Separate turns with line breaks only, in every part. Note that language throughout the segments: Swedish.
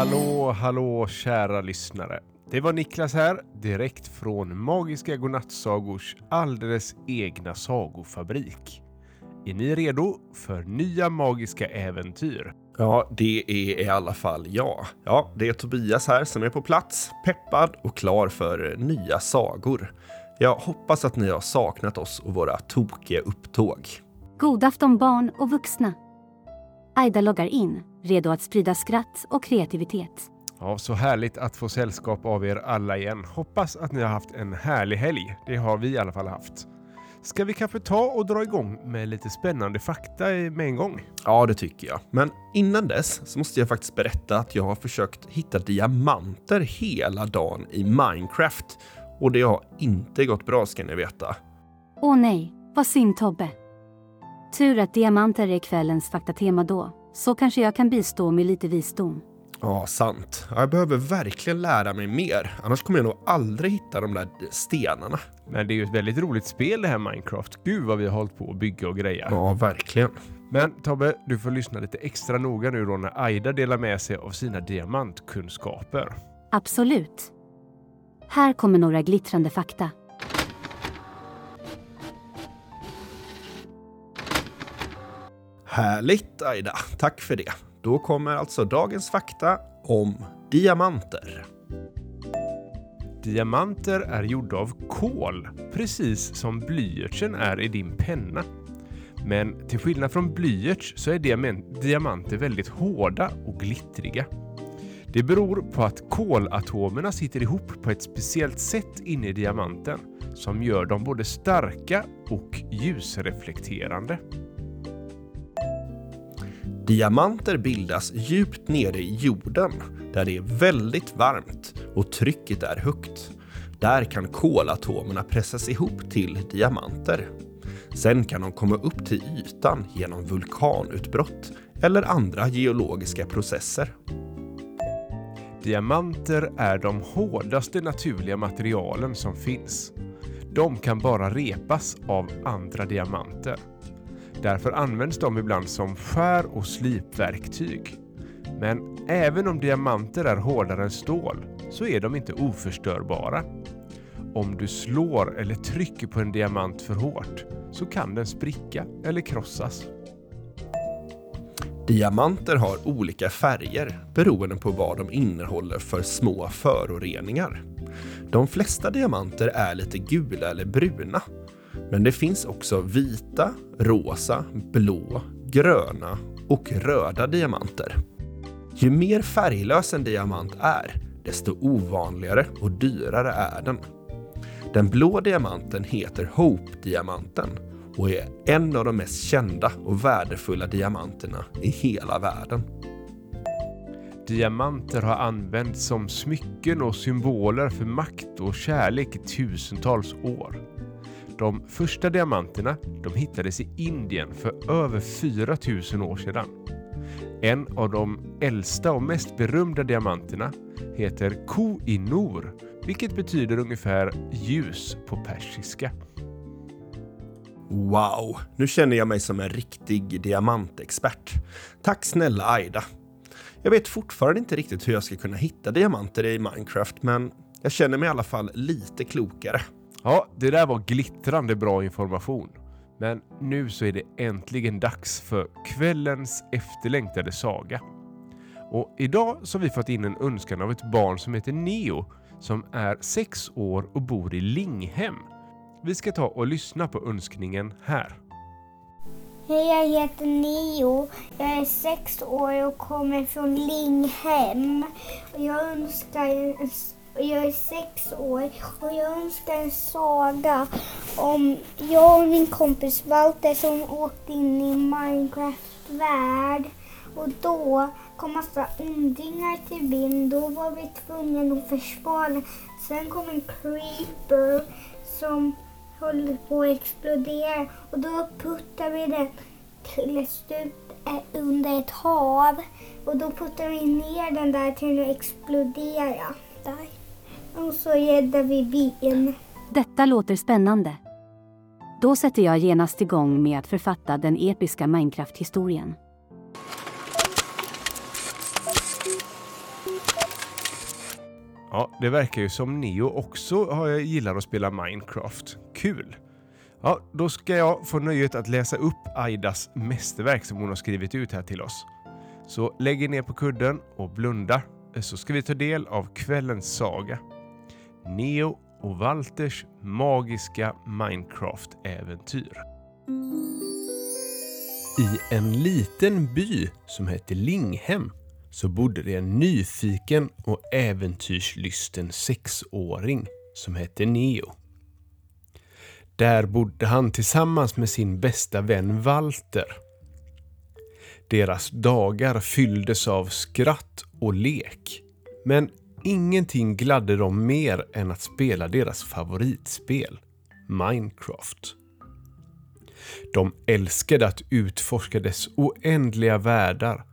Hallå, hallå kära lyssnare. Det var Niklas här, direkt från Magiska Godnattsagors alldeles egna sagofabrik. Är ni redo för nya magiska äventyr?
Ja, det är i alla fall jag. Ja, det är Tobias här som är på plats, peppad och klar för nya sagor. Jag hoppas att ni har saknat oss och våra tokiga upptåg.
God afton barn och vuxna. Aida loggar in, redo att sprida skratt och kreativitet.
Ja, så härligt att få sällskap av er alla igen. Hoppas att ni har haft en härlig helg. Det har vi i alla fall haft. Ska vi kanske ta och dra igång med lite spännande fakta med en gång?
Ja, det tycker jag. Men innan dess så måste jag faktiskt berätta att jag har försökt hitta diamanter hela dagen i Minecraft. Och det har inte gått bra ska ni veta.
Åh nej, vad synd Tobbe. Tur att diamanter är kvällens faktatema då, så kanske jag kan bistå med lite visdom.
Ja, sant. Jag behöver verkligen lära mig mer. Annars kommer jag nog aldrig hitta de där stenarna.
Men det är ju ett väldigt roligt spel det här Minecraft. Gud vad vi har hållit på att bygga och greja.
Ja, verkligen.
Men Tobbe, du får lyssna lite extra noga nu då när Aida delar med sig av sina diamantkunskaper.
Absolut. Här kommer några glittrande fakta.
Härligt Aida, tack för det. Då kommer alltså dagens fakta om diamanter.
Diamanter är gjorda av kol, precis som blyertsen är i din penna. Men till skillnad från blyerts så är diamanter väldigt hårda och glittriga. Det beror på att kolatomerna sitter ihop på ett speciellt sätt inne i diamanten som gör dem både starka och ljusreflekterande.
Diamanter bildas djupt nere i jorden där det är väldigt varmt och trycket är högt. Där kan kolatomerna pressas ihop till diamanter. Sen kan de komma upp till ytan genom vulkanutbrott eller andra geologiska processer.
Diamanter är de hårdaste naturliga materialen som finns. De kan bara repas av andra diamanter. Därför används de ibland som skär och slipverktyg. Men även om diamanter är hårdare än stål så är de inte oförstörbara. Om du slår eller trycker på en diamant för hårt så kan den spricka eller krossas.
Diamanter har olika färger beroende på vad de innehåller för små föroreningar. De flesta diamanter är lite gula eller bruna men det finns också vita, rosa, blå, gröna och röda diamanter. Ju mer färglös en diamant är, desto ovanligare och dyrare är den. Den blå diamanten heter Hope-diamanten och är en av de mest kända och värdefulla diamanterna i hela världen.
Diamanter har använts som smycken och symboler för makt och kärlek i tusentals år. De första diamanterna de hittades i Indien för över 4000 år sedan. En av de äldsta och mest berömda diamanterna heter Koh-i-Noor, vilket betyder ungefär ljus på persiska.
Wow, nu känner jag mig som en riktig diamantexpert. Tack snälla Aida. Jag vet fortfarande inte riktigt hur jag ska kunna hitta diamanter i Minecraft, men jag känner mig i alla fall lite klokare.
Ja, det där var glittrande bra information. Men nu så är det äntligen dags för kvällens efterlängtade saga. Och idag så har vi fått in en önskan av ett barn som heter Neo som är sex år och bor i Linghem. Vi ska ta och lyssna på önskningen här.
Hej, jag heter Neo. Jag är sex år och kommer från Linghem. Jag önskar en jag är sex år och jag önskar en saga om jag och min kompis Walter som åkte in i Minecraft värld. Och då kom massa ondingar till byn. Då var vi tvungna att försvara. Sen kom en creeper som höll på att explodera och då puttade vi den till ett stup eh, under ett hav. Och då puttade vi ner den där till att explodera. Där. Och så räddar vi byn.
Detta låter spännande. Då sätter jag genast igång med att författa den episka Minecraft-historien.
Ja, det verkar ju som Neo också har- gillar att spela Minecraft. Kul! Ja, då ska jag få nöjet att läsa upp Aidas mästerverk som hon har skrivit ut här till oss. Så lägg er ner på kudden och blunda så ska vi ta del av kvällens saga. Neo och Walters magiska Minecraft-äventyr. I en liten by som hette Linghem så bodde det en nyfiken och äventyrslysten sexåring som hette Neo. Där bodde han tillsammans med sin bästa vän Walter. Deras dagar fylldes av skratt och lek. Men ingenting gladde dem mer än att spela deras favoritspel, Minecraft. De älskade att utforska dess oändliga världar,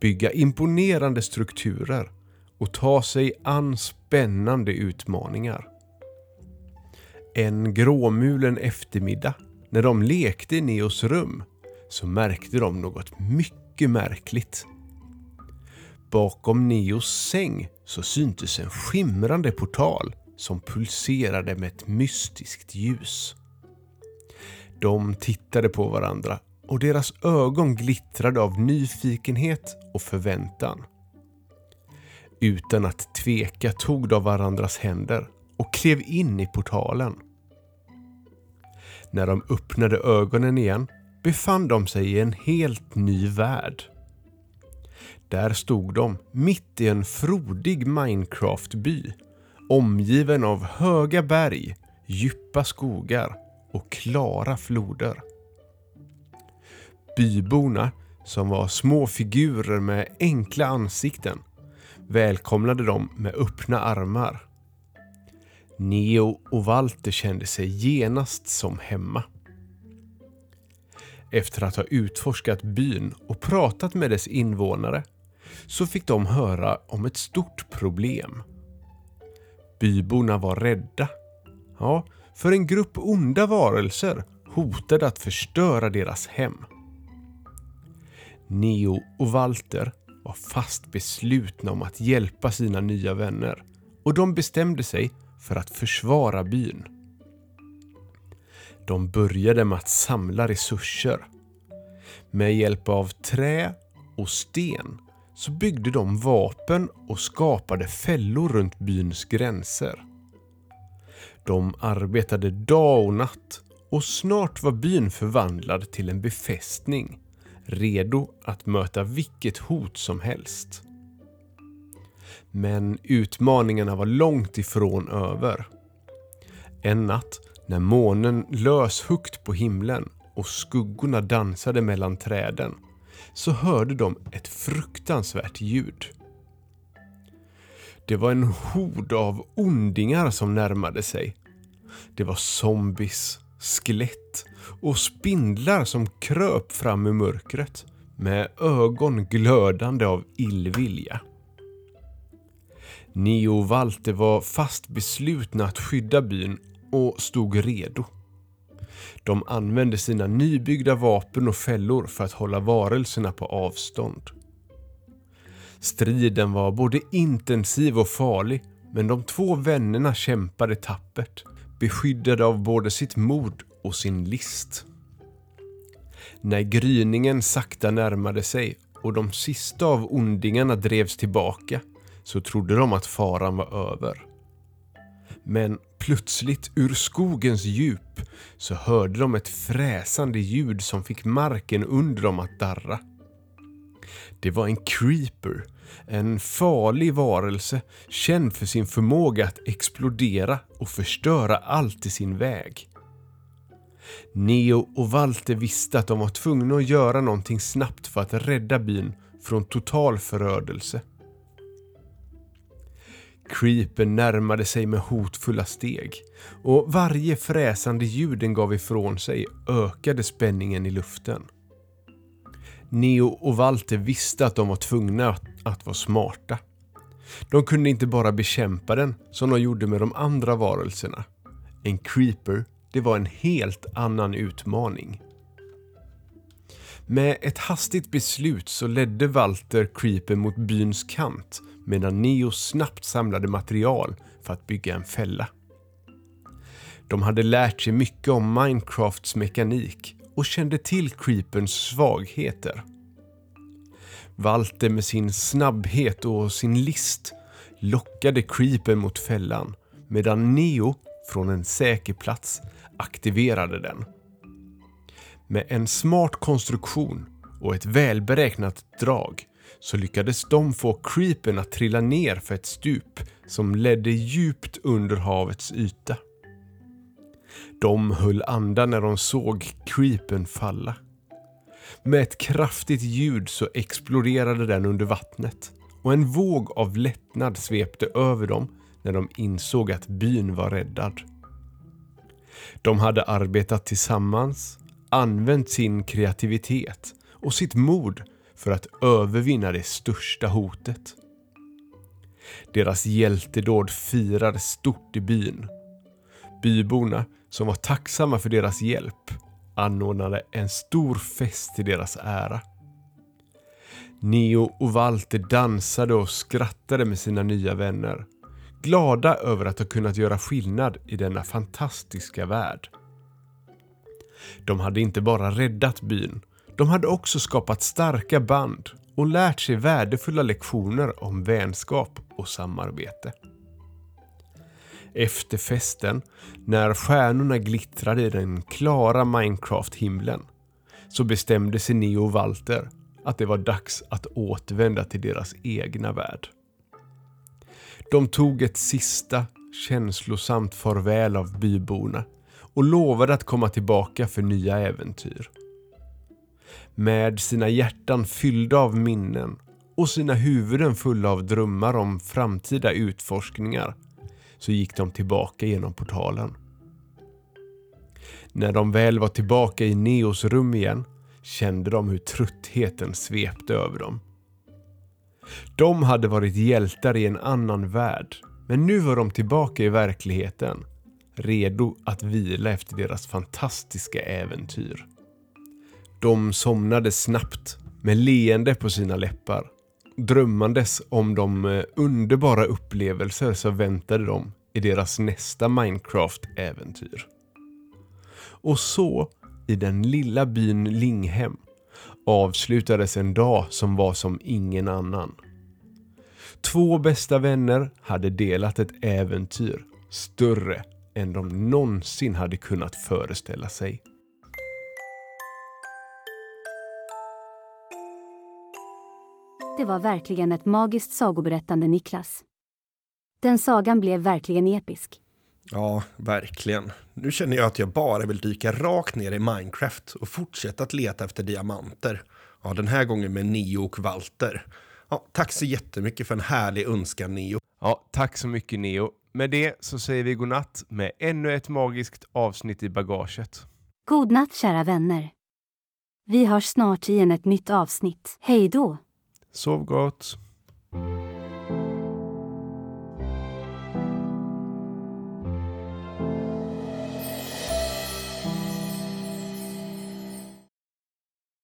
bygga imponerande strukturer och ta sig an spännande utmaningar. En gråmulen eftermiddag, när de lekte i Neos rum, så märkte de något mycket märkligt. Bakom Neos säng så syntes en skimrande portal som pulserade med ett mystiskt ljus. De tittade på varandra och deras ögon glittrade av nyfikenhet och förväntan. Utan att tveka tog de varandras händer och klev in i portalen. När de öppnade ögonen igen befann de sig i en helt ny värld. Där stod de mitt i en frodig Minecraft-by omgiven av höga berg, djupa skogar och klara floder. Byborna, som var små figurer med enkla ansikten, välkomnade dem med öppna armar. Neo och Walter kände sig genast som hemma. Efter att ha utforskat byn och pratat med dess invånare så fick de höra om ett stort problem. Byborna var rädda. Ja, för en grupp onda varelser hotade att förstöra deras hem. Neo och Walter var fast beslutna om att hjälpa sina nya vänner och de bestämde sig för att försvara byn. De började med att samla resurser. Med hjälp av trä och sten så byggde de vapen och skapade fällor runt byns gränser. De arbetade dag och natt och snart var byn förvandlad till en befästning redo att möta vilket hot som helst. Men utmaningarna var långt ifrån över. En natt när månen lös högt på himlen och skuggorna dansade mellan träden så hörde de ett fruktansvärt ljud. Det var en hord av ondingar som närmade sig. Det var zombies, skelett och spindlar som kröp fram ur mörkret med ögon glödande av illvilja. Neo och Walter var fast beslutna att skydda byn och stod redo. De använde sina nybyggda vapen och fällor för att hålla varelserna på avstånd. Striden var både intensiv och farlig, men de två vännerna kämpade tappert, beskyddade av både sitt mod och sin list. När gryningen sakta närmade sig och de sista av ondingarna drevs tillbaka så trodde de att faran var över. Men plötsligt ur skogens djup så hörde de ett fräsande ljud som fick marken under dem att darra. Det var en creeper, en farlig varelse känd för sin förmåga att explodera och förstöra allt i sin väg. Neo och Walter visste att de var tvungna att göra någonting snabbt för att rädda byn från total förödelse. Creepen närmade sig med hotfulla steg och varje fräsande ljud den gav ifrån sig ökade spänningen i luften. Neo och Walter visste att de var tvungna att, att vara smarta. De kunde inte bara bekämpa den som de gjorde med de andra varelserna. En creeper, det var en helt annan utmaning. Med ett hastigt beslut så ledde Walter Creeper mot byns kant medan Neo snabbt samlade material för att bygga en fälla. De hade lärt sig mycket om Minecrafts mekanik och kände till Creeperns svagheter. Walter med sin snabbhet och sin list lockade Creeper mot fällan medan Neo från en säker plats aktiverade den. Med en smart konstruktion och ett välberäknat drag så lyckades de få creepen att trilla ner för ett stup som ledde djupt under havets yta. De höll andan när de såg creepen falla. Med ett kraftigt ljud så exploderade den under vattnet och en våg av lättnad svepte över dem när de insåg att byn var räddad. De hade arbetat tillsammans, använt sin kreativitet och sitt mod för att övervinna det största hotet. Deras hjältedåd firades stort i byn. Byborna, som var tacksamma för deras hjälp, anordnade en stor fest till deras ära. Neo och Walter dansade och skrattade med sina nya vänner. Glada över att ha kunnat göra skillnad i denna fantastiska värld. De hade inte bara räddat byn, de hade också skapat starka band och lärt sig värdefulla lektioner om vänskap och samarbete. Efter festen, när stjärnorna glittrade i den klara Minecraft-himlen, så bestämde sig Neo och Walter att det var dags att återvända till deras egna värld. De tog ett sista känslosamt farväl av byborna och lovade att komma tillbaka för nya äventyr. Med sina hjärtan fyllda av minnen och sina huvuden fulla av drömmar om framtida utforskningar så gick de tillbaka genom portalen. När de väl var tillbaka i Neos rum igen kände de hur tröttheten svepte över dem. De hade varit hjältar i en annan värld, men nu var de tillbaka i verkligheten, redo att vila efter deras fantastiska äventyr. De somnade snabbt med leende på sina läppar, drömmandes om de eh, underbara upplevelser som väntade dem i deras nästa Minecraft-äventyr. Och så, i den lilla byn Linghem, avslutades en dag som var som ingen annan. Två bästa vänner hade delat ett äventyr större än de någonsin hade kunnat föreställa sig.
Det var verkligen ett magiskt sagoberättande Niklas. Den sagan blev verkligen episk.
Ja, verkligen. Nu känner jag att jag bara vill dyka rakt ner i Minecraft och fortsätta att leta efter diamanter. Ja, den här gången med Neo och Walter. Ja, tack så jättemycket för en härlig önskan, Neo.
Ja, tack så mycket Neo. Med det så säger vi godnatt med ännu ett magiskt avsnitt i bagaget.
God natt kära vänner. Vi hörs snart igen ett nytt avsnitt. Hej då!
Sov gott!